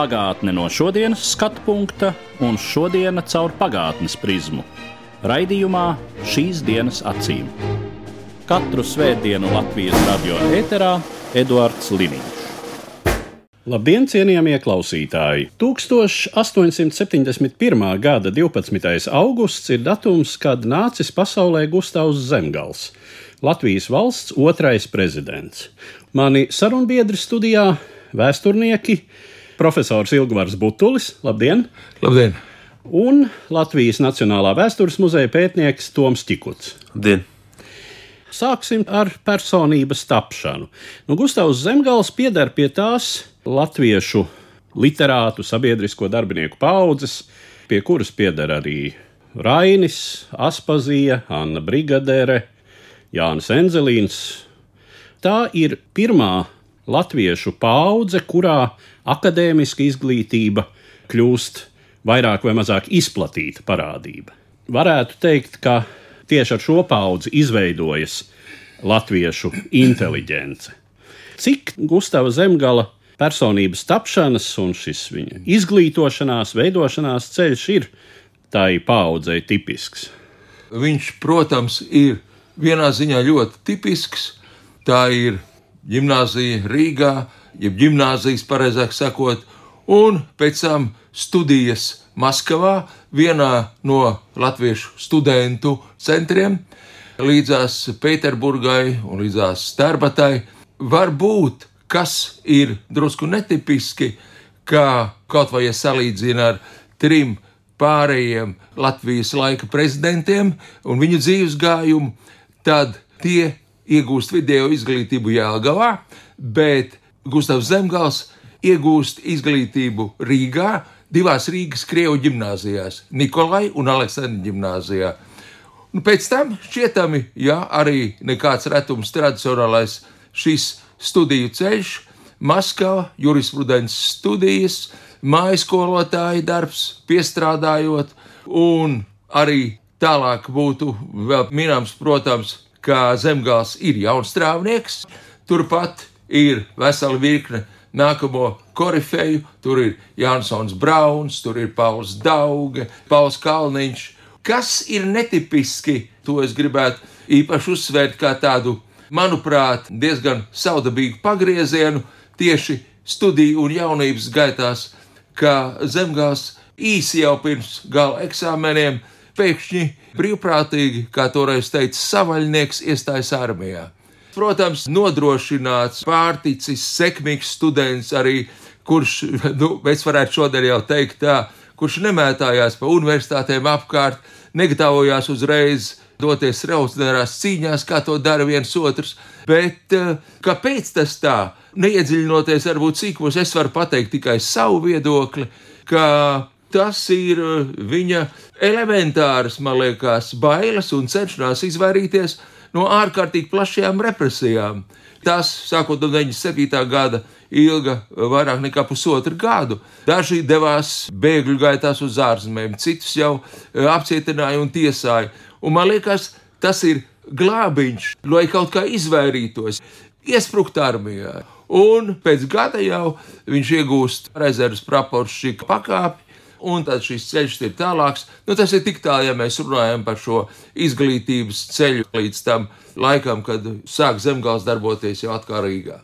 Pagātne no šodienas skatu punkta un šodienas caur pagātnes prizmu. Raidījumā šīs dienas acīm. Katru svētdienu Latvijas radio eterā Eduards Liniņš. Labdien, cienījamie klausītāji! 1871. gada 12. augusts ir datums, kad nācis pasaulē Gustavs Zemgals, Latvijas valsts otrais prezidents. Mani sarunbiedri studijā - vēsturnieki, profesors Ilgvars Butulis, labdien! Labdien! Un Latvijas Nacionālā vēstures muzeja pētnieks Toms Čikuts. Labdien. Sāksim ar personības tapšanu. Nu, Gustavs Zemgals pieder pie tās latviešu literātu, sabiedrisko darbinieku paudzes, pie kuras pieder arī Rainis, Aspazija, Anna Brigadere, Jānis Enzelīns. Tā ir pirmā latviešu paudze, kurā akadēmiska izglītība kļūst vairāk vai mazāk izplatīta parādība. Varētu teikt, ka tieši ar šo paudzi izveidojas latviešu inteliģence. Cik Gustavs Zemgala personības tapšanas un šis viņa izglītošanās, veidošanās ceļš ir tai paudzei tipisks? Viņš, protams, ir vienā ziņā ļoti tipisks. Tā ir gimnāzija Rīgā, jeb gimnāzijas, pareizāk sakot, un pēc tam studijas Maskavā, vienā no latviešu studentu centriem, līdzās Pēterburgai un līdzās Starbatai. Varbūt, kas ir drusku netipiski, kā kaut vai ja salīdzina ar trim pārējiem Latvijas laika prezidentiem un viņu dzīves gājumu, tad tie iegūst video izglītību Jālgavā, bet Gustavs Zemgals iegūst izglītību Rīgā, divās Rīgas krievu gimnāzijās, Nikolai un Aleksandra gimnāzijā. Un pēc tam šķietami, ja arī nekāds retums tradicionālais šis studiju ceļš, Maskava, jurisprudences studijas, mājas skolotāja darbs, piestrādājot, un arī tālāk būtu vēl minams, protams, ka Zemgals ir jaunstrāvnieks, turpat ir vesela virkne nākamo korifeju. Tur ir Jansons Brauns, tur ir Pauls Dauge, Pauls Kalniņš. Kas ir netipiski, to es gribētu īpaši uzsvērt kā tādu, manuprāt, diezgan saudabīgu pagriezienu tieši studiju un jaunības gaitās, ka Zemgāls īsi jau pirms gala eksāmeniem pēkšņi brīvprātīgi, kā toreiz teica, savaļnieks iestājas armijā protams, nodrošināts, pārticis, sekmīgs students, arī kurš, nu, mēs varētu šodien jau teikt, tā, kurš nemētājās pa universitātēm apkārt, negatavojās uzreiz doties revolucionārās cīņās, kā to dara viens otrs. Bet eh, kāpēc tas tā? Neiedziļinoties varbūt cīkos, es varu pateikt tikai savu viedokli, ka tas ir eh, viņa elementāras, man liekas, bailes un cenšanās izvairīties no ārkārtīgi plašajām represijām. Tas, sākot no 97. gada, ilga vairāk nekā pusotru gadu. Daži devās bēgļu gaitās uz ārzemēm, citus jau e, apcietināja un tiesāja. Un man liekas, tas ir glābiņš, lai kaut kā izvairītos, iesprukt armijā. Un pēc gada jau viņš iegūst rezerves praporšķika pakāpi, un tad šis ceļš ir tālāks. Nu, tas ir tik tālu, ja mēs runājam par šo izglītības ceļu līdz tam laikam, kad sāk zemgāls darboties jau atkal Rīgā.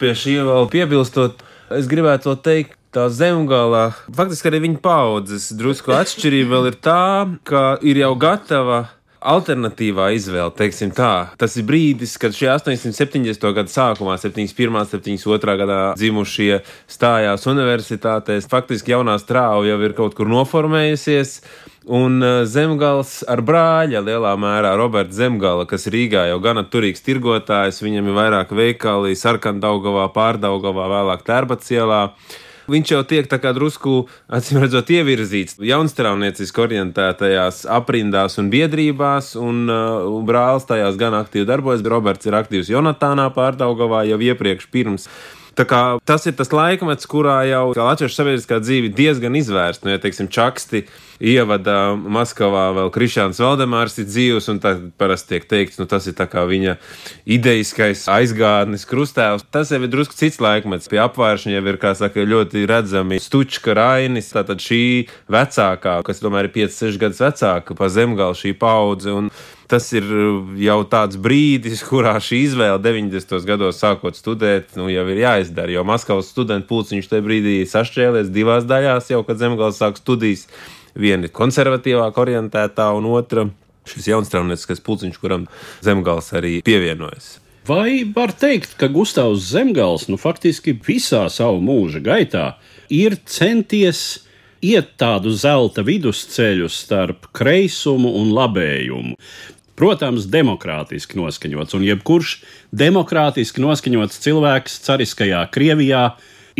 Pie šī vēl piebilstot, es gribētu teikt, tā zemgālā, faktiski arī viņa paudzes drusku atšķirība vēl ir tā, ka ir jau gatava alternatīvā izvēle, teiksim tā. Tas ir brīdis, kad šie 870. gada sākumā, 71. un 72. gadā dzimušie stājās universitātēs. Faktiski jaunā strāva jau ir kaut kur noformējusies. Un uh, Zemgals ar brāļa lielā mērā Roberts Zemgala, kas Rīgā jau gana turīgs tirgotājs, viņam ir vairāk veikali Sarkandaugavā, Pārdaugavā, vēlāk Tērbacielā. Viņš jau tiek tā kā drusku, acīm redzot, ievirzīts jaunstrāvnieciski orientētajās aprindās un biedrībās, un uh, brālis tajās gan aktīvi darbojas. Roberts ir aktīvs Jonatānā pārdaugavā jau iepriekš pirms. Kā tas ir tas laikmets, kurā jau Latvijas sabiedriskā dzīve diezgan izvērsta. Nu, ja, teiksim, Čaksti ievada Maskavā vēl Krišāns Valdemārs ir dzīvs, un tā parasti tiek teikts, nu tas ir viņa idejiskais aizgādnis krustēvs. Tas jau ir drusku cits laikmets. Pie apvāršņa jau ir, kā saka, ļoti redzami Stučka Rainis, tātad šī vecākā, kas tomēr ir 5-6 gadus vecāka pa zemgalu šī paudze. Un tas ir jau tāds brīdis, kurā šī izvēle 90. gados sākot studēt, nu, jau ir jāizdara. Jo Maskavas studentu pulciņš tajā brīdī sašķēlies divās daļās, jau kad zemgals sāk studijas. Viena ir konservatīvāk orientētā, un otra šis jaunstrāvnieciskais pulciņš, kuram zemgals arī pievienojas. Vai var teikt, ka Gustavs Zemgals nu, faktiski visā savu mūža gaitā ir centies iet tādu zelta vidusceļu starp kreisumu un labējumu? Protams, demokrātiski noskaņots, un jebkurš demokrātiski noskaņots cilvēks cariskajā Krievijā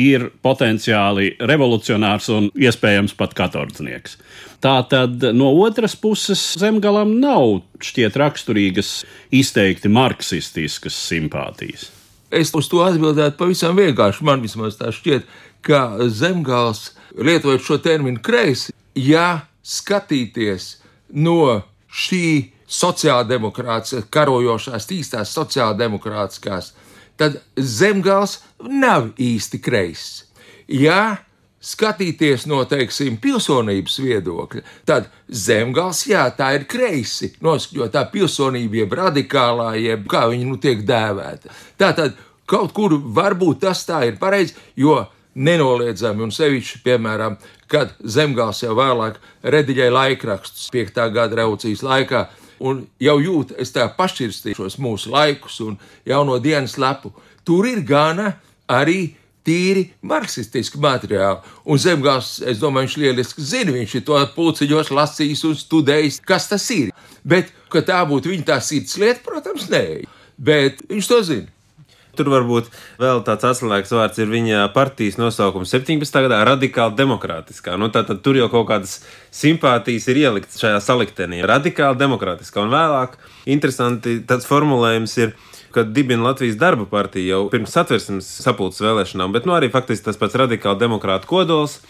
ir potenciāli revolucionārs un iespējams pat katordznieks. Tā tad no otras puses zemgalam nav šķiet raksturīgas izteikti marksistiskas simpātijas. Es uz to atbildētu pavisam vienkārši. Man vismaz tā šķiet, ka zemgals, lietojot šo terminu kreisi, ja skatīties no šī sociāldemokrātiskās, karojošās, īstās sociāldemokrātiskās tad zemgals nav īsti kreiss. Ja skatīties no teiksim, pilsonības viedokļa, tad zemgals, jā, tā ir kreisi, noskaņotā pilsonība, jeb radikālā, jeb kā viņa nu tiek dēvēta. Tātad kaut kur varbūt tas tā ir pareizi, jo nenoliedzami, un sevišķi, piemēram, kad zemgals jau vēlāk rediģēja laikrakstus 5. gada revolūcijas laikā, un jau jūtu, es tā pašķirstīšos mūsu laikus un jauno dienas lapu. Tur ir gana arī tīri marksistiski materiāli. Un Zemgals, es domāju, viņš lieliski zina, viņš ir to pulciņos lasījis un studējis, kas tas ir. Bet, ka tā būtu viņa tā sirds lieta, protams, nē. Bet viņš to zina. Tur varbūt vēl tāds atslēgas vārds ir viņa partijas nosaukums 17. gadā - radikāli demokrātiskā. Nu, tātad tur jau kaut kādas simpātijas ir ieliktas šajā saliktenī. Radikāli demokrātiskā un vēlāk interesanti tāds formulējums ir kad dibina Latvijas darba partija jau pirms satversmes sapulces vēlēšanām, bet nu, arī faktiski tas pats radikāli demokrāta kodols.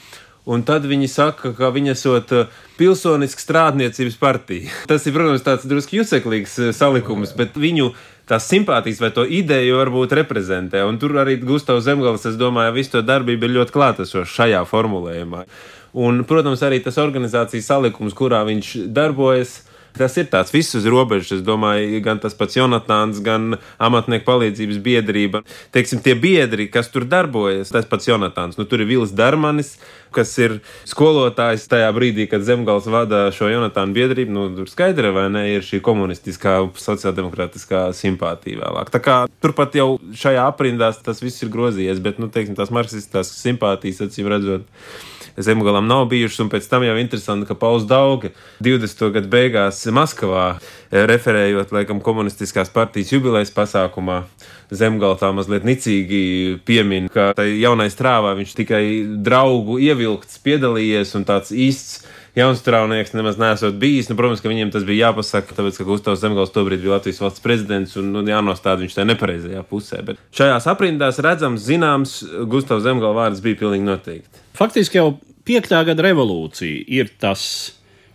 Un tad viņi saka, ka viņi esot uh, pilsoniska strādniecības partija. Tas ir, protams, tāds drusku juceklīgs uh, salikums, bet viņu tās simpātijas vai to ideju varbūt reprezentē. Un tur arī Gustavs Zemgals, es domāju, visu to darbību ir ļoti klātesošs šajā formulējumā. Un, protams, arī tas organizācijas salikums, kurā viņš darbojas, Tas ir tāds viss uz robežas. Es domāju, gan tas pats Jonatāns, gan amatnieku palīdzības biedrība. Teiksim, tie biedri, kas tur darbojas, tas pats Jonatāns. Nu, tur ir Vils Darmanis, kas ir skolotājs tajā brīdī, kad Zemgals vada šo Jonatānu biedrību. Nu, tur skaidra vai ne, ir šī komunistiskā, sociāldemokrātiskā simpātija vēlāk. Tā kā turpat jau šajā aprindās tas viss ir grozījies, bet, nu, teiksim, tās marksistiskās simpātijas, acīm redzot, zemgalam nav bijušas, un pēc tam jau interesanti, ka Pauls Dauga 20. gadu beigās Maskavā eh, referējot, laikam, komunistiskās partijas jubilejas pasākumā, zemgala tā mazliet nicīgi piemin, ka tai jaunai strāvā viņš tikai draugu ievilkts piedalījies un tāds īsts jaunstrāvnieks nemaz nesot bijis. Nu, protams, ka viņiem tas bija jāpasaka, tāpēc, ka Gustavs Zemgals tobrīd bija Latvijas valsts prezidents un nu, jānostāda viņš tajā nepareizajā pusē. Bet šajās aprindās redzams, zināms, Gustavs Zemgals vārds bija pilnīgi noteikti. Faktiski jau piektā gada revolūcija ir tas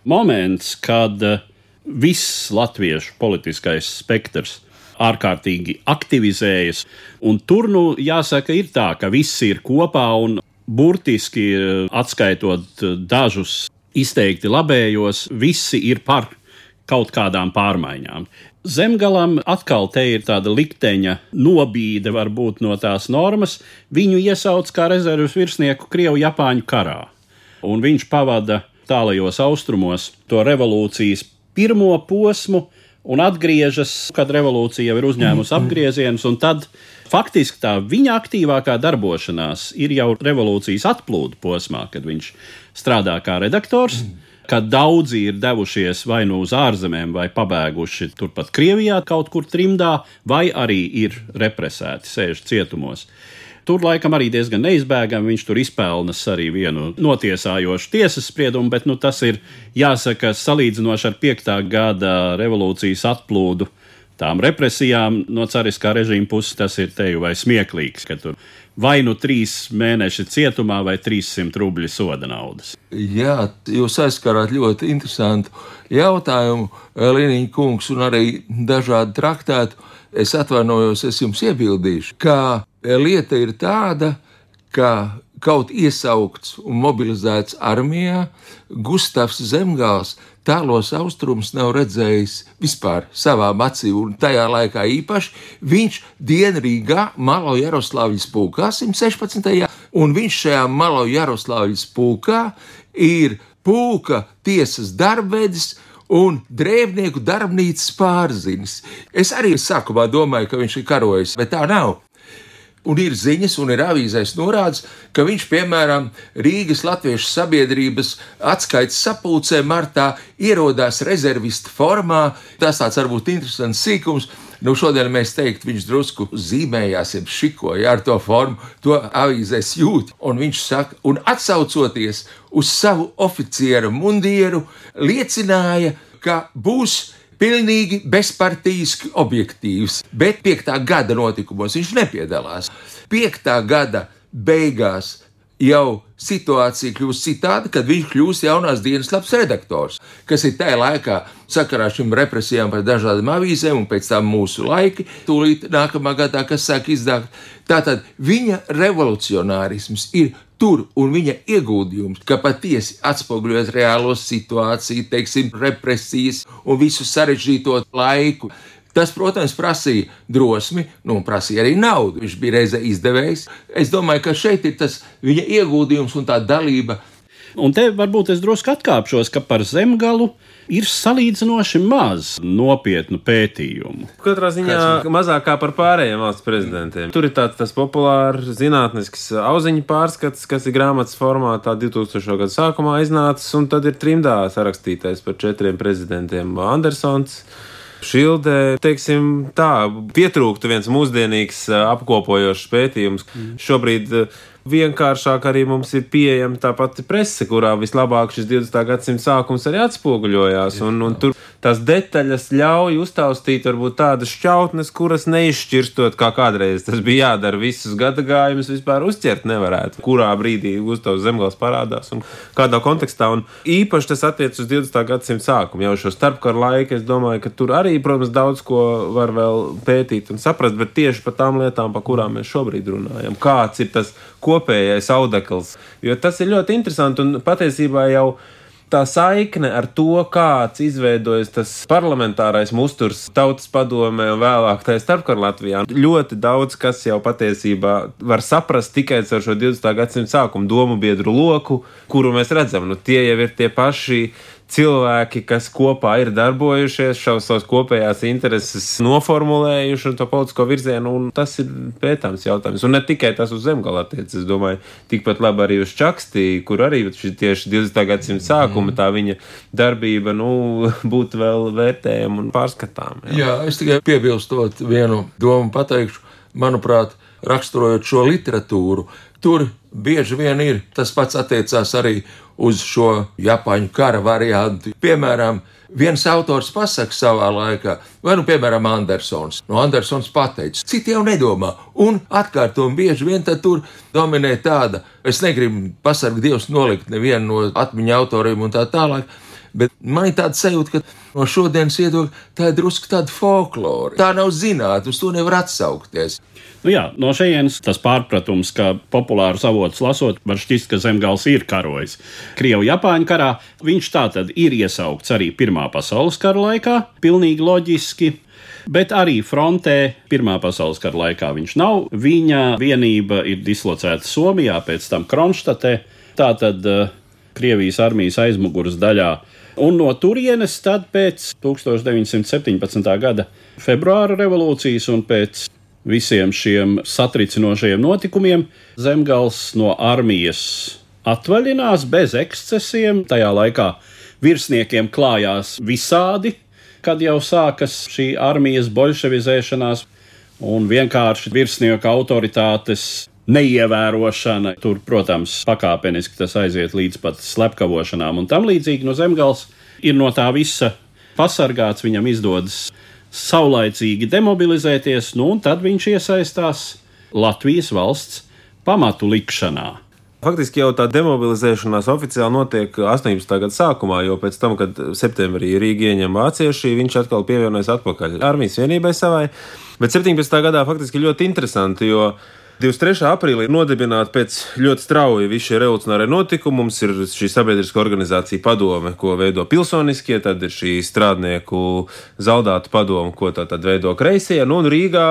moments, kad eh, viss latviešu politiskais spektrs ārkārtīgi aktivizējas. Un tur, nu, jāsaka, ir tā, ka viss ir kopā un burtiski eh, atskaitot eh, dažus izteikti labējos, visi ir par kaut kādām pārmaiņām. Zemgalam atkal te ir tāda likteņa nobīde, varbūt no tās normas. Viņu iesauc kā rezerves virsnieku Krievu-Japāņu karā, un viņš pavada tālajos austrumos to revolūcijas pirmo posmu un atgriežas, kad revolūcija jau ir uzņēmusi apgriezienus, un tad faktiski tā viņa aktīvākā darbošanās ir jau revolūcijas atplūdu posmā, kad viņš strādā kā redaktors. Mm ka daudzi ir devušies vai nu uz ārzemēm, vai pabēguši turpat Krievijā, kaut kur trimdā, vai arī ir represēti, sēž cietumos. Tur laikam arī diezgan neizbēgami. Viņš tur izpelnas arī vienu notiesājošu tiesas spriedumu, bet nu, tas ir jāsaka salīdzinoši ar 5. gada revolūcijas atplūdu. Tām represijām no cariskā režīma puses tas ir teju vai smieklīgs, ka tur vai nu trīs mēneši cietumā, vai 300 rubļu soda naudas. Jā, jūs aizskarāt ļoti interesantu jautājumu, Līniņa kungs, un arī dažādu traktētu. Es atvainojos, es jums iebildīšu, ka lieta ir tāda, ka kaut iesaukts un mobilizēts armijā, Gustavs Zemgāls tālos austrumus nav redzējis vispār savām acīm, un tajā laikā īpaši viņš Dienrīgā Malo Jaroslavļas pulkā 116. un viņš šajā Malo Jaroslavļas pulkā ir pulka tiesas darbvedis, un drēbnieku darbnīcas pārzinis. Es arī sākumā domāju, ka viņš ir karojis, bet tā nav. Un ir ziņas, un ir avīzēs norādes, ka viņš, piemēram, Rīgas Latviešu sabiedrības atskaites sapulcē martā ierodās rezervista formā. Tas tāds varbūt interesants sīkums. Nu, šodien mēs teiktu, viņš drusku zīmējās, jau šikoja ar to formu, to avīzēs jūt. Un viņš saka, un atsaucoties uz savu oficiera mundieru, liecināja, ka būs pilnīgi bezpartijski objektīvs, bet 5. gada notikumos viņš nepiedalās. 5. gada beigās jau situācija kļūst citāda, kad viņš kļūst jaunās dienas labs redaktors, kas ir tajā laikā sakarā šīm represijām par dažādām avīzēm, un pēc tam mūsu laiki, tūlīt nākamā gadā, kas sāk izdāgt. Tātad viņa revolucionārisms ir tur un viņa ieguldījums, ka patiesi atspoguļot reālo situāciju, teiksim, represijas un visu sarežģīto laiku. Tas, protams, prasīja drosmi, nu, prasīja arī naudu. Viņš bija reizē izdevējs. Es domāju, ka šeit ir tas viņa ieguldījums un tā dalība. Un te varbūt es drusku atkāpšos, ka par zemgalu ir salīdzinoši maz nopietnu pētījumu. Katrā ziņā mazāk kā par pārējiem valsts prezidentiem. Tur ir tāds populārs zinātnisks auziņu pārskats, kas ir grāmatas formātā 2000. gada sākumā iznācis, un tad ir trimdā sarakstītais par četriem prezidentiem Andersons. Šildē, teiksim, tā pietrūktu viens mūsdienīgs apkopojošs pētījums. Mm. Šobrīd vienkāršāk arī mums ir pieejama tā pati prese, kurā vislabāk šis 20. gadsimta sākums arī atspoguļojās. Un, un tur tās detaļas ļauj uztaustīt varbūt tādas šķautnes, kuras neizšķirstot, kā kādreiz tas bija jādara. Visus gadagājumus vispār uzķert nevarētu, kurā brīdī Gustavs Zemgals parādās un kādā kontekstā. Un īpaši tas attiecas uz 20. gadsimta sākumu, jau šo starpkaru laiku. Es domāju, ka tur arī, protams, daudz ko var vēl pētīt un saprast, bet tieši par tām lietām, par kurām mēs šobrīd runājam. Kāds ir tas kopējais audekls. Jo tas ir ļoti interesanti un patiesībā jau tā saikne ar to, kāds izveidojas tas parlamentārais musturs tautas padomē un vēlāk tajā starpkara Latvijā. Ļoti daudz kas jau patiesībā var saprast tikai ar šo 20. gadsimta sākumu domu biedru loku, kuru mēs redzam. Nu, tie jau ir tie paši cilvēki, kas kopā ir darbojušies, šos savus kopējās intereses noformulējuši un to politisko virzienu, un tas ir pētāms jautājums. Un ne tikai tas uz zemgala attiecas, es domāju, tikpat labi arī uz čakstī, kur arī tieši 20. gadsimta sākuma tā viņa darbība, nu, būtu vēl vērtējama un pārskatām. Jā. jā, es tikai piebilstot vienu domu pateikšu, manuprāt, raksturojot šo literatūru, tur bieži vien ir tas pats attiecās arī uz šo Japāņu kara variantu. Piemēram, viens autors pasakā savā laikā, vai nu, piemēram, Andersons. No Andersons pateicis, citi jau nedomā, un atkārtojumi bieži vien tur dominē tāda, es negribu pasargt Dievs nolikt nevienu no atmiņu autoriem un tā tālāk. Bet man ir tāds sajūta, ka no šodienas viedokļa tā ir drusku tāda folklore. Tā nav zinātnē, uz to nevar atsaukties. Nu jā, no šejienes tas pārpratums, ka populārus avotus lasot, var šķist, ka zemgals ir karojis. Krievu-Japāņu karā viņš tā tad ir iesaukts arī Pirmā pasaules kara laikā, pilnīgi loģiski. Bet arī frontē Pirmā pasaules kara laikā viņš nav. Viņa vienība ir dislocēta Somijā, pēc tam Kronštatē. Tātad uh, Krievijas armijas aizmugures daļā. Un no turienes tad pēc 1917. gada februāra revolūcijas un pēc visiem šiem satricinošajiem notikumiem, Zemgals no armijas atvaļinās bez ekscesiem. Tajā laikā virsniekiem klājās visādi, kad jau sākas šī armijas bolševizēšanās, un vienkārši virsnieku autoritātes neievērošana. Tur, protams, pakāpeniski tas aiziet līdz pat slepkavošanām un tam līdzīgi. No zemgals ir no tā visa pasargāts, viņam izdodas saulaicīgi demobilizēties, nu un tad viņš iesaistās Latvijas valsts pamatu likšanā. Faktiski jau tā demobilizēšanās oficiāli notiek 18. gada sākumā, jo pēc tam, kad septembrī Rīga ieņem vācieši, viņš atkal pievienojas atpakaļ armijas vienībai savai. Bet 17. gadā faktiski ļoti interesanti, jo 23. aprīlī nodibināta pēc ļoti strauja visi šie revolucionārie notikumi. Mums ir šī sabiedriskā organizācija padome, ko veido pilsoniskie, tad ir šī strādnieku zaudāta padome, ko tā tad veido kreisie. Nu, un Rīgā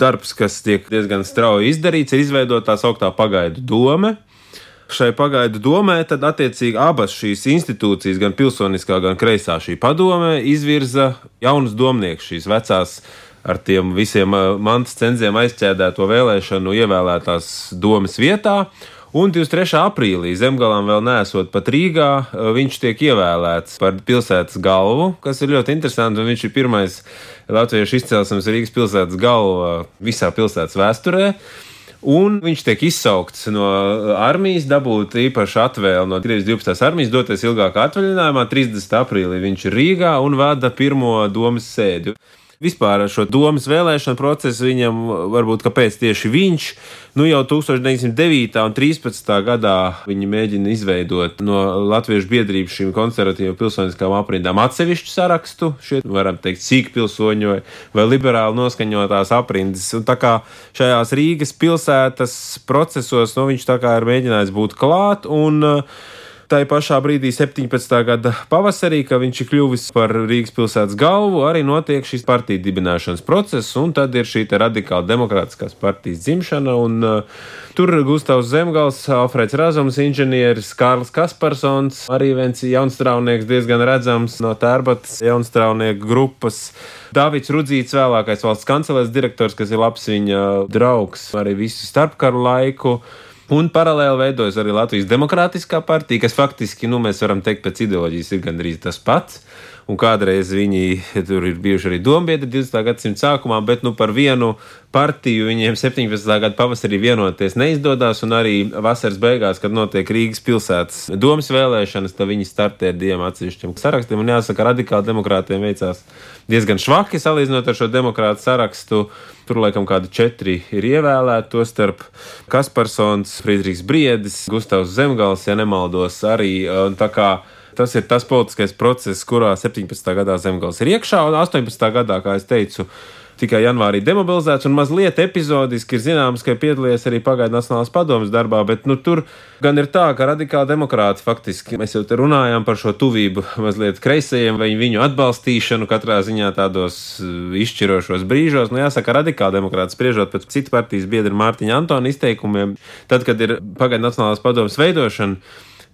darbs, kas tiek diezgan strauji izdarīts, ir izveidot tā sauktā pagaidu dome. Šai pagaidu domē, tad attiecīgi abas šīs institūcijas, gan pilsoniskā, gan kreisā šī padome, izvirza jaunus domniekus, šīs vecās ar tiem visiem mantas cenziem aizķēdēto vēlēšanu ievēlētās domas vietā. Un 23. aprīlī, zemgālām vēl nesot pat Rīgā, viņš tiek ievēlēts par pilsētas galvu, kas ir ļoti interesanti. Viņš ir pirmais latviešu izcelsmes Rīgas pilsētas galva visā pilsētas vēsturē. Un viņš tiek izsaukts no armijas, dabūt īpašu atvēli no 12. armijas, doties ilgākā atvaļinājumā. 30. aprīlī viņš ir Rīgā un vada pirmo domas sēdi. Vispār ar šo domas vēlēšanu procesu viņam varbūt kāpēc tieši viņš. Nu, jau 1909. un 13. gadā viņi mēģina izveidot no Latviešu biedrības šīm konservatīvām pilsoniskām aprindām atsevišķu sarakstu. Šie varam teikt, sīkpilsoņu vai, vai liberāli noskaņotās aprindas. Un tā kā šajās Rīgas pilsētas procesos nu, viņš tā kā ir mēģinājis būt klāt. Un, uh, Tā pašā brīdī, 17. gada pavasarī, kad viņš ir kļuvis par Rīgas pilsētas galvu, arī notiek šis partiju dibināšanas process, un tad ir šī radikāla demokrātiskās partijas dzimšana. Un, uh, tur Gustavs Zemgals, Alfreds Razums, inženieris Kārls Kasparsons, arī viens jaunstrāvnieks diezgan redzams no tērbatas jaunstrāvnieku grupas. Dāvids Rudzīts, vēlākais valsts kancelēs direktors, kas ir labs viņa draugs arī visu starpkaru laiku. Un paralēli veidojas arī Latvijas Demokrātiskā partija, kas faktiski, nu, mēs varam teikt, pēc ideoloģijas ir gandrīz tas pats. Un kādreiz viņi tur ir bijuši arī dombiedri 20. gadsimta sākumā, bet nu, par vienu partiju viņiem 17. gada pavasarī vienoties neizdodas. Un arī vasaras beigās, kad notiek Rīgas pilsētas domas vēlēšanas, tad viņi startē ar diviem atsevišķiem sarakstiem. Un jāsaka, radikāli demokrātiem veicās diezgan švaki salīdzinot ar šo demokrātu sarakstu. Tur laikam kādi četri ir ievēlēti, tostarp Kasparsons, Friedrichs Briedis, Gustavs Zemgals, ja nemaldos arī. Tas ir tas politiskais process, kurā 17. gadā Zemgals ir iekšā, un 18. gadā, kā jau teicu, tikai janvārī demobilizēts un mazliet epizodiski ir zināms, ka piedalījies arī pagaidu Nacionālās padomas darbā, bet nu, tur gan ir tā, ka radikāli demokrāti faktiski mēs jau te runājām par šo tuvību mazliet kreisajiem vai viņu atbalstīšanu katrā ziņā tādos uh, izšķirošos brīžos. Nu, jāsaka, radikāli demokrāti spriežot pēc citu partijas biedra Mārtiņa Antona izteikumiem, tad, kad ir pagaidu Nacionālās padomas veidošana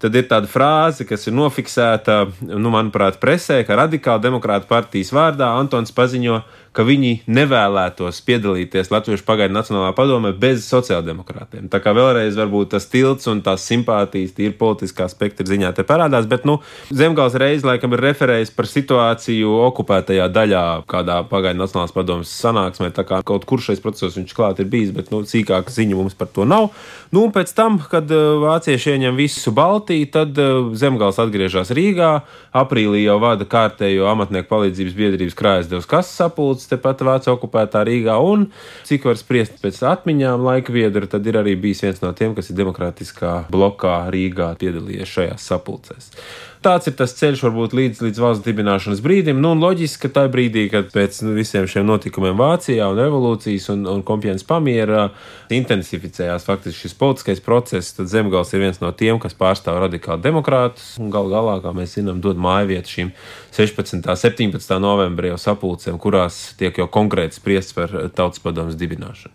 tad ir tāda frāze, kas ir nofiksēta, nu, manuprāt, presē, ka radikāla demokrāta partijas vārdā Antons paziņo, ka viņi nevēlētos piedalīties Latvijas pagaidu Nacionālā padomē bez sociāldemokrātiem. Tā kā vēlreiz varbūt tas tilts un tās simpātijas, tīri politiskā spektra ziņā te parādās, bet, nu, Zemgals reiz laikam ir referējis par situāciju okupētajā daļā, kādā pagaidu Nacionālās padomas sanāksmē, tā kā kaut kur šais procesos viņš klāt ir bijis, bet, nu, sīkāk ziņu mums par to nav. Nu, un pēc tam, kad uh, vācieši ieņem visu Baltiju, tad uh, Zemgals atgriežas Rīgā, aprīlī jau vada kārtējo amatnieku palīdzības biedrības krājasdevs kases sapulci, atrodas tepat Vācu okupētā Rīgā. Un, cik var spriest pēc atmiņām, laika viedra, tad ir arī bijis viens no tiem, kas ir demokrātiskā blokā Rīgā piedalījies šajās sapulcēs tāds ir tas ceļš, varbūt līdz, līdz valsts dibināšanas brīdim. Nu, loģiski, ka tajā brīdī, kad pēc visiem šiem notikumiem Vācijā un revolūcijas un, un kompienas pamiera intensificējās faktiski šis politiskais process, tad Zemgals ir viens no tiem, kas pārstāv radikāli demokrātus un gal galā, kā mēs zinām, dod māju vietu šīm 16. un 17. novembrī jau sapulcēm, kurās tiek jau konkrēti spriests par tautas padomus dibināšanu.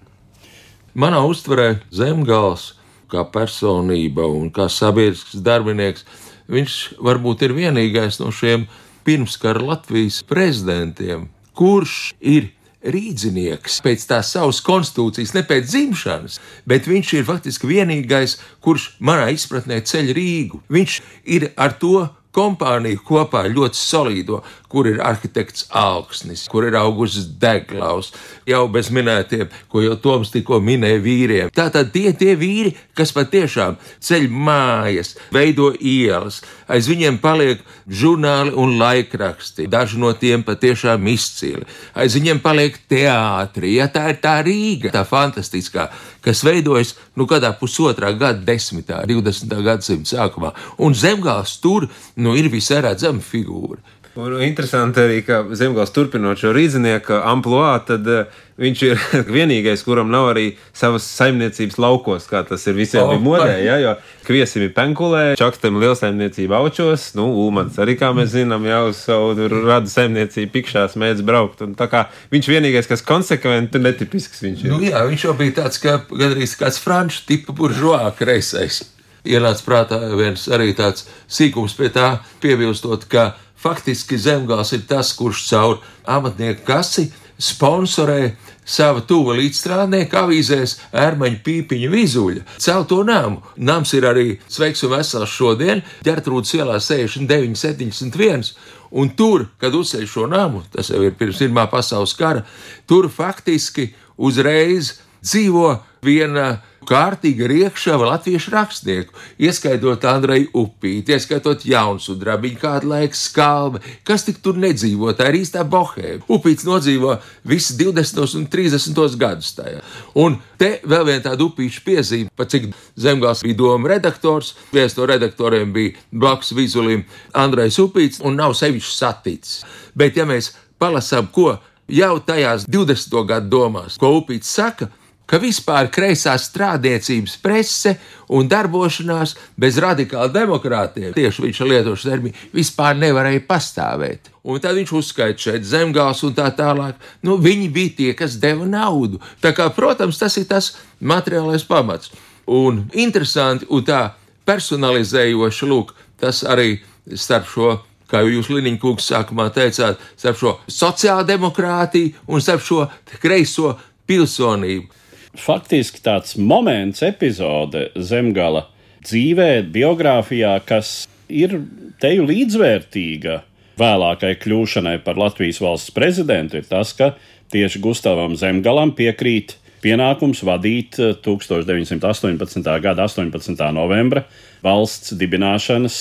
Manā uztverē Zemgals kā personība un kā sabiedrisks darbinieks Viņš varbūt ir vienīgais no šiem pirmskara Latvijas prezidentiem, kurš ir rīznieks pēc tās savas konstitūcijas, ne pēc dzimšanas, bet viņš ir faktiski vienīgais, kurš manā izpratnē ceļ Rīgu. Viņš ir ar to kompāniju kopā ļoti solido, kur ir arhitekts Alksnis, kur ir augusts Deglaus, jau bez minētiem, ko jau Toms tikko minēja vīriem. Tātad tie tie vīri, kas patiešām ceļ mājas, veido ielas, aiz viņiem paliek žurnāli un laikraksti, daži no tiem patiešām izcili, aiz viņiem paliek teātri, ja tā ir tā Rīga, tā fantastiskā, kas veidojas, nu, kādā pusotrā gada desmitā, 20. gadsimta sākumā, un zemgāls tur, nu, ir visai redzama figūra. Un interesanti arī, ka Zemgals turpinot šo rīznieku amplitūdu, tad uh, viņš ir vienīgais, kuram nav arī savas saimniecības laukos, kā tas ir visiem Oh, modē. Ja, jo kviesim ir penkulē, čakstam lielsaimniecība aučos, nu, Ulmans arī, kā mēs zinām, jau uz savu rada saimniecību pikšās mēdz braukt. Un tā kā viņš vienīgais, kas konsekventi un netipisks viņš ir. Nu, jā, viņš jau bija tāds, kā gandrīz kāds franču tipa buržuā kreisais. Ienāca prātā viens arī tāds sīkums pie tā, piebilstot, ka faktiski zemgāls ir tas, kurš caur amatnieku kasi sponsorē savu tuvu līdzstrādnieku avīzēs ērmaņa pīpiņu vizuļa. Celto nāmu. Nams ir arī sveiks un vesels šodien, ģertrūdas ielā 69, 71. Un tur, kad uzceļ šo namu, tas jau ir pirms Pirmā pasaules kara, tur faktiski uzreiz dzīvo viena kārtīga riekšava latviešu rakstnieku, ieskaitot Andreju Upīti, ieskaitot Jaunsudrabiņu, kādu laiku skalbi, kas tik tur nedzīvo, tā ir īstā bohēma. Upīts nodzīvo visus 20. un 30. gadus tajā. Un te vēl viena tāda upīša piezīme, pa cik Zemgals bija doma redaktors, viens no redaktoriem bija blakus vizulim Andrejs Upīts un nav sevišķi saticis. Bet ja mēs palasām, ko jau tajās 20. gadu domās, ko Upīts saka, ka vispār kreisā strādniecības prese un darbošanās bez radikāla demokrātiem, tieši viņš lietošu terminu, vispār nevarēja pastāvēt. Un tad viņš uzskaita šeit zemgāls un tā tālāk. Nu, viņi bija tie, kas deva naudu. Tā kā, protams, tas ir tas materiālais pamats. Un interesanti un tā personalizējoši, lūk, tas arī starp šo kā jūs Liniņa kungs sākumā teicāt, starp šo sociāldemokrātiju un starp šo kreiso pilsonību. Faktiski tāds moments, epizode zemgala dzīvē, biogrāfijā, kas ir teju līdzvērtīga vēlākai kļūšanai par Latvijas valsts prezidentu, ir tas, ka tieši Gustavam Zemgalam piekrīt pienākums vadīt eh, 1918. gada 18. novembra valsts dibināšanas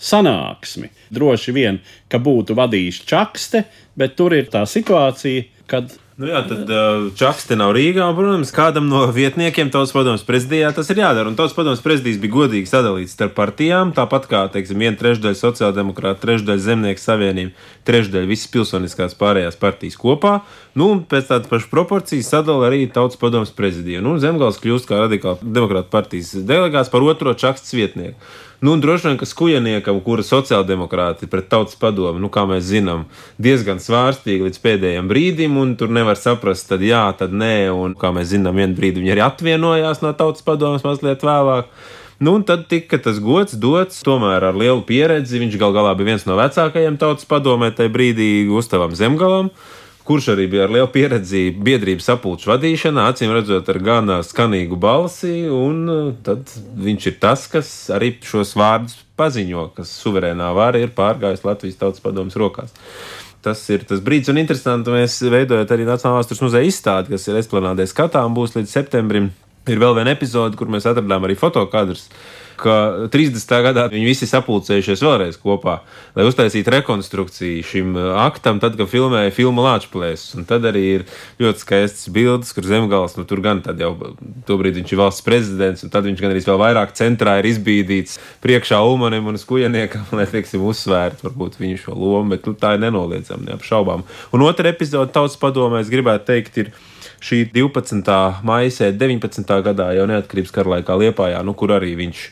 sanāksmi. Droši vien, ka būtu vadījis Čakste, bet tur ir tā situācija, kad Nu jā, tad uh, Čaks te nav Rīgā. un, Protams, kādam no vietniekiem Tautas padomus prezidijā tas ir jādara. Un Tautas padomus prezidijs bija godīgi sadalīts starp partijām. Tāpat kā, teiksim, viena trešdaļa sociāldemokrāta, trešdaļa zemnieku savienība, trešdaļa visas pilsoniskās pārējās partijas kopā. Nu, un pēc tādas pašas proporcijas sadala arī Tautas padomus prezidiju. Nu, Zemgals kļūst kā radikāla demokrāta partijas delegāts par otro Čakstas vietnieku. Nu, droši vien, ka skujniekam, kura sociāldemokrāti pret tautas padomu, nu, kā mēs zinām, diezgan svārstīgi līdz pēdējiem brīdim, un tur nevar saprast, tad jā, tad nē, un kā mēs zinām, vienā brīdī viņi arī atvienojās no tautas padomas mazliet vēlāk. Nu, un tad tika tas gods dots, tomēr ar lielu pieredzi. Viņš gal galā bija viens no vecākajiem tautas padomē tajā brīdī, Gustavam Zemgalam kurš arī bija ar lielu pieredzi biedrības sapulču vadīšanā, acīm redzot, ar gan skanīgu balsi, tad viņš ir tas, kas arī šos vārdus paziņo, kas suverēnā vara ir pārgājis Latvijas Tautas Padomas rokās. Tas ir tas brīdis, un interesanti, mēs veidojot arī Nacionālās Vēstures muzeja izstādi, kas ir esplanādē skatām, būs līdz septembrim. Ir vēl viena epizode, kur mēs atradām arī fotokadrus, ka 30. gadā viņi visi sapulcējušies vēlreiz kopā, lai uztaisītu rekonstrukciju šim uh, aktam, tad, kad filmēja filmu. Un tad arī ir ļoti skaistas bildes, kur zemgals, nu tur gan jau tobrīd viņš ir valsts prezidents, un tad viņš gan arī vēl vairāk centrā ir izbīdīts priekšā Ulmanim un Skujaniekam, lai, teiksim, uzsvērt varbūt viņu šo lomu, bet nu, tā ir nenoliedzama, neapšaubām. Un otra epizode tautas padomē, es gribētu teikt, ir šī 12. maijā, 19. gadā jau neatkarības kara laikā Liepājā, nu, kur arī viņš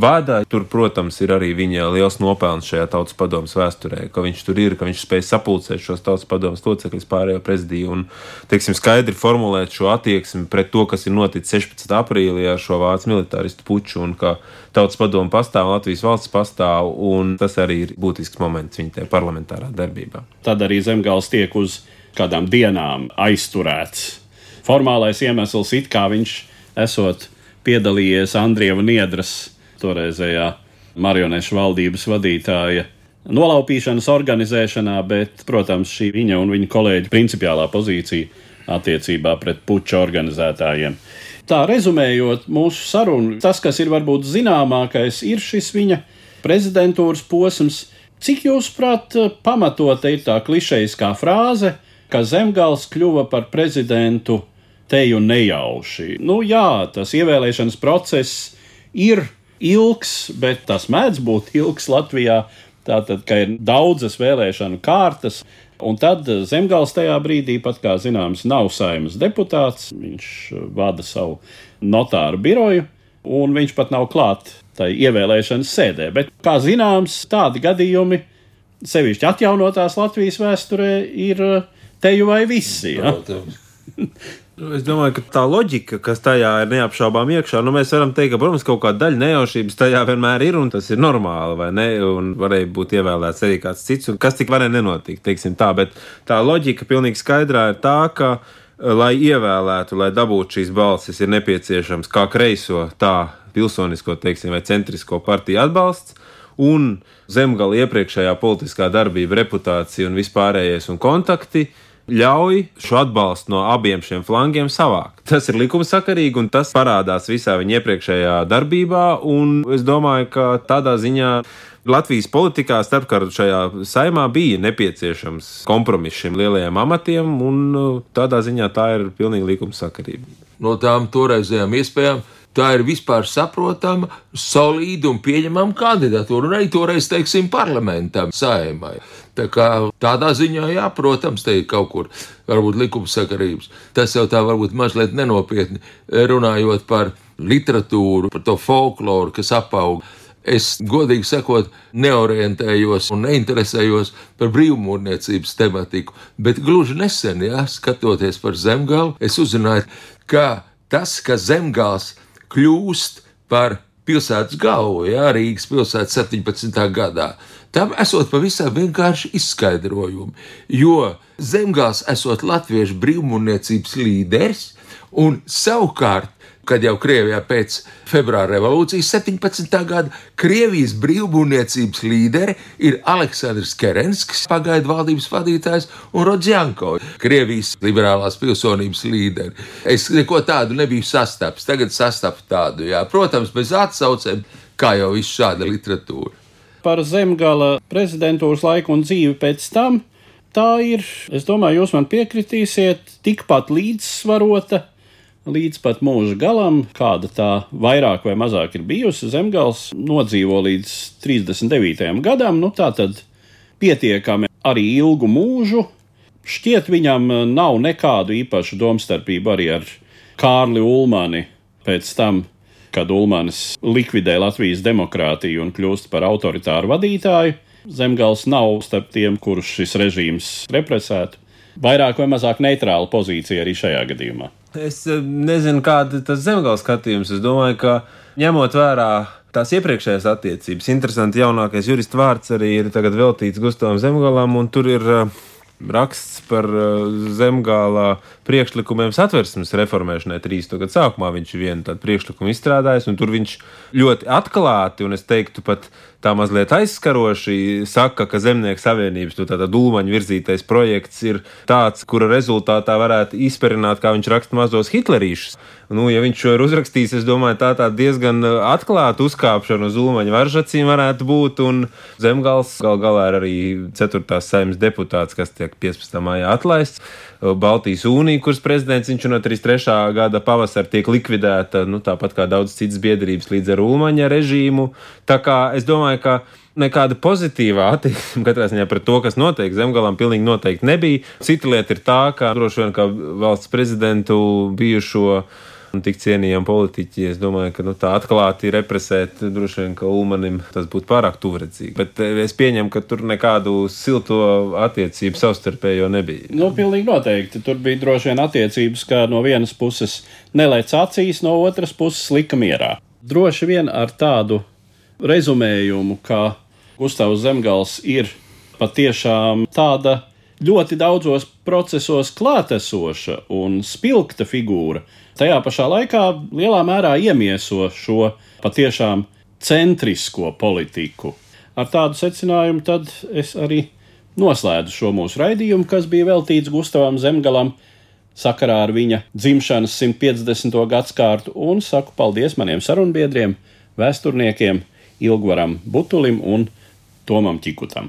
vada. Tur, protams, ir arī viņa liels nopelns šajā tautas padomus vēsturē, ka viņš tur ir, ka viņš spēj sapulcēt šos tautas padomus locekļus pārējo prezidiju un, teiksim, skaidri formulēt šo attieksmi pret to, kas ir noticis 16. aprīlī ar šo vācu militāristu puču un ka tautas padomu pastāv, Latvijas valsts pastāv, un tas arī ir būtisks moments viņa parlamentārā darbībā. tad arī zemgals tiek uz kādām dienām aizturēts. Formālais iemesls it kā viņš esot piedalījies Andrieva Niedras toreizējā marionešu valdības vadītāja nolaupīšanas organizēšanā, bet, protams, šī viņa un viņa kolēģa principiālā pozīcija attiecībā pret puča organizētājiem. Tā rezumējot mūsu sarunu, tas, kas ir varbūt zināmākais, ir šis viņa prezidentūras posms. Cik jūsuprāt, pamatota ir tā klišejiskā frāze, ka Zemgals kļuva par prezidentu teju nejauši? Nu, jā, tas ievēlēšanas process ir ilgs, bet tas mēdz būt ilgs Latvijā. Tātad, ka ir daudzas vēlēšanu kārtas, un tad Zemgals tajā brīdī, pat kā zināms, nav saimnes deputāts. Viņš vada savu notāru biroju, un viņš pat nav klāt tai ievēlēšanas sēdē. Bet, kā zināms, tādi gadījumi, sevišķi atjaunotās Latvijas vēsturē, ir teju vai visi. Ja? Nu, es domāju, ka tā loģika, kas tajā ir neapšaubām iekšā, nu, mēs varam teikt, ka, protams, kaut kāda daļa nejaušības tajā vienmēr ir, un tas ir normāli, vai ne? Un varēja būt ievēlēts arī kāds cits, un kas tik varēja nenotikt, teiksim tā. Bet tā loģika pilnīgi skaidrā ir tā, ka, lai ievēlētu, lai dabūtu šīs balsis, ir nepieciešams kā kreiso, tā pilsonisko, teiksim, vai centrisko partiju atbalsts. Un zemgala iepriekšējā politiskā darbība, reputācija un vispārējais un kontakti ļauj šo atbalstu no abiem šiem flangiem savākt. Tas ir likumsakarīgi, un tas parādās visā viņa iepriekšējā darbībā. Es domāju, ka tādā ziņā Latvijas politikā starpkaru šajā saimā bija nepieciešams kompromiss šiem lielajiem amatiem, un uh, tādā ziņā tā ir pilnīgi likumsakarība. No tām toreizējām iespējām tā ir vispār saprotama, solīda un pieņemama kandidatūra, un arī toreiz, teiksim, parlamentam, saimai. Tā kā tādā ziņā, jā, protams, te ir kaut kur varbūt likumsakarības. Tas jau tā varbūt mazliet nenopietni runājot par literatūru, par to folkloru, kas apaug. Es, godīgi sakot, neorientējos un neinteresējos par brīvmūrniecības tematiku, bet gluži nesen, jā, skatoties par zemgālu, es uzzināju, ka tas, ka zemgāls kļūst par pilsētas galvu, jā, Rīgas pilsētas 17. gadā, Tam esot pavisam vienkārši izskaidrojumi, jo Zemgāls esot latviešu brīvmūrniecības līderis un savukārt kad jau Krievijā pēc februāra revolūcijas 17. gada Krievijas brīvbūvniecības līderi ir Aleksandrs Kerenskis, pagaidu valdības vadītājs, un Rodzjanko, Krievijas liberālās pilsonības līderi. Es neko tādu nebiju sastaps, tagad sastapu tādu, jā. Protams, bez atsaucēm, kā jau viss šāda literatūra par zemgala prezidentūras laiku un dzīvi pēc tam. Tā ir, es domāju, jūs man piekritīsiet, tikpat līdzsvarota līdz pat mūža galam, kāda tā vairāk vai mazāk ir bijusi. Zemgals nodzīvo līdz 39. gadam, nu tā tad pietiekami arī ilgu mūžu. Šķiet, viņam nav nekādu īpašu domstarpību arī ar Kārli Ulmani pēc tam, kad Ulmanis likvidē Latvijas demokrātiju un kļūst par autoritāru vadītāju. Zemgals nav starp tiem, kurus šis režīms represētu. Vairāk vai mazāk neitrāla pozīcija arī šajā gadījumā. Es eh, nezinu, kāda ir tas zemgāles skatījums. Es domāju, ka ņemot vērā tās iepriekšējās attiecības, interesanti jaunākais jurista vārds arī ir veltīts Gustavam Zemgalam, un tur ir uh, raksts par uh, zemgālā priekšlikumiem satversmes reformēšanai 30. gadu sākumā. Viņš vienu tādu priekšlikumu izstrādājis, un tur viņš ļoti atklāti, un es teiktu pat tā mazliet aizskaroši, saka, ka Zemnieku savienības nu, dūmaņu virzītais projekts ir tāds, kura rezultātā varētu izperināt, kā viņš raksta mazos hitlerīšus. Nu, ja viņš šo ir uzrakstījis, es domāju, tā, tā diezgan uh, atklāta uzkāpšana uz Ulmaņa varžacīm varētu būt. Un Zemgals gal galā ir arī 4. saimnes deputāts, kas tiek 15. maijā atlaists. Uh, Baltijas Unija, kuras prezidents viņš no 33. gada pavasara tiek likvidēta, nu, tāpat kā daudz citas biedrības līdz ar Ulmaņa režīmu. Tā kā es domāju, ka nekāda pozitīvā attieksme katrā ziņā pret to, kas notiek zemgalam, pilnīgi noteikti nebija. Cita lieta ir tā, ka droši vien kā valsts prezidentu bijušo un tik cienījami politiķi. Es domāju, ka nu, tā atklāti represēt, droši vien, ka Ulmanim tas būtu pārāk tuvredzīgi. Bet eh, es pieņemu, ka tur nekādu silto attiecību savstarpējo nebija. Nu, pilnīgi noteikti. Tur bija droši vien attiecības, ka no vienas puses nelēc acīs, no otras puses lika mierā. Droši vien ar tādu rezumējumu, ka Gustavs Zemgals ir patiešām tāda ļoti daudzos procesos klātesoša un spilgta figūra, tajā pašā laikā lielā mērā iemieso šo patiešām centrisko politiku. Ar tādu secinājumu tad es arī noslēdzu šo mūsu raidījumu, kas bija veltīts Gustavam Zemgalam sakarā ar viņa dzimšanas 150. gadsimtu, un saku paldies maniem sarunbiedriem, vēsturniekiem Ilgvaram Butulim un Tomam Čikutam.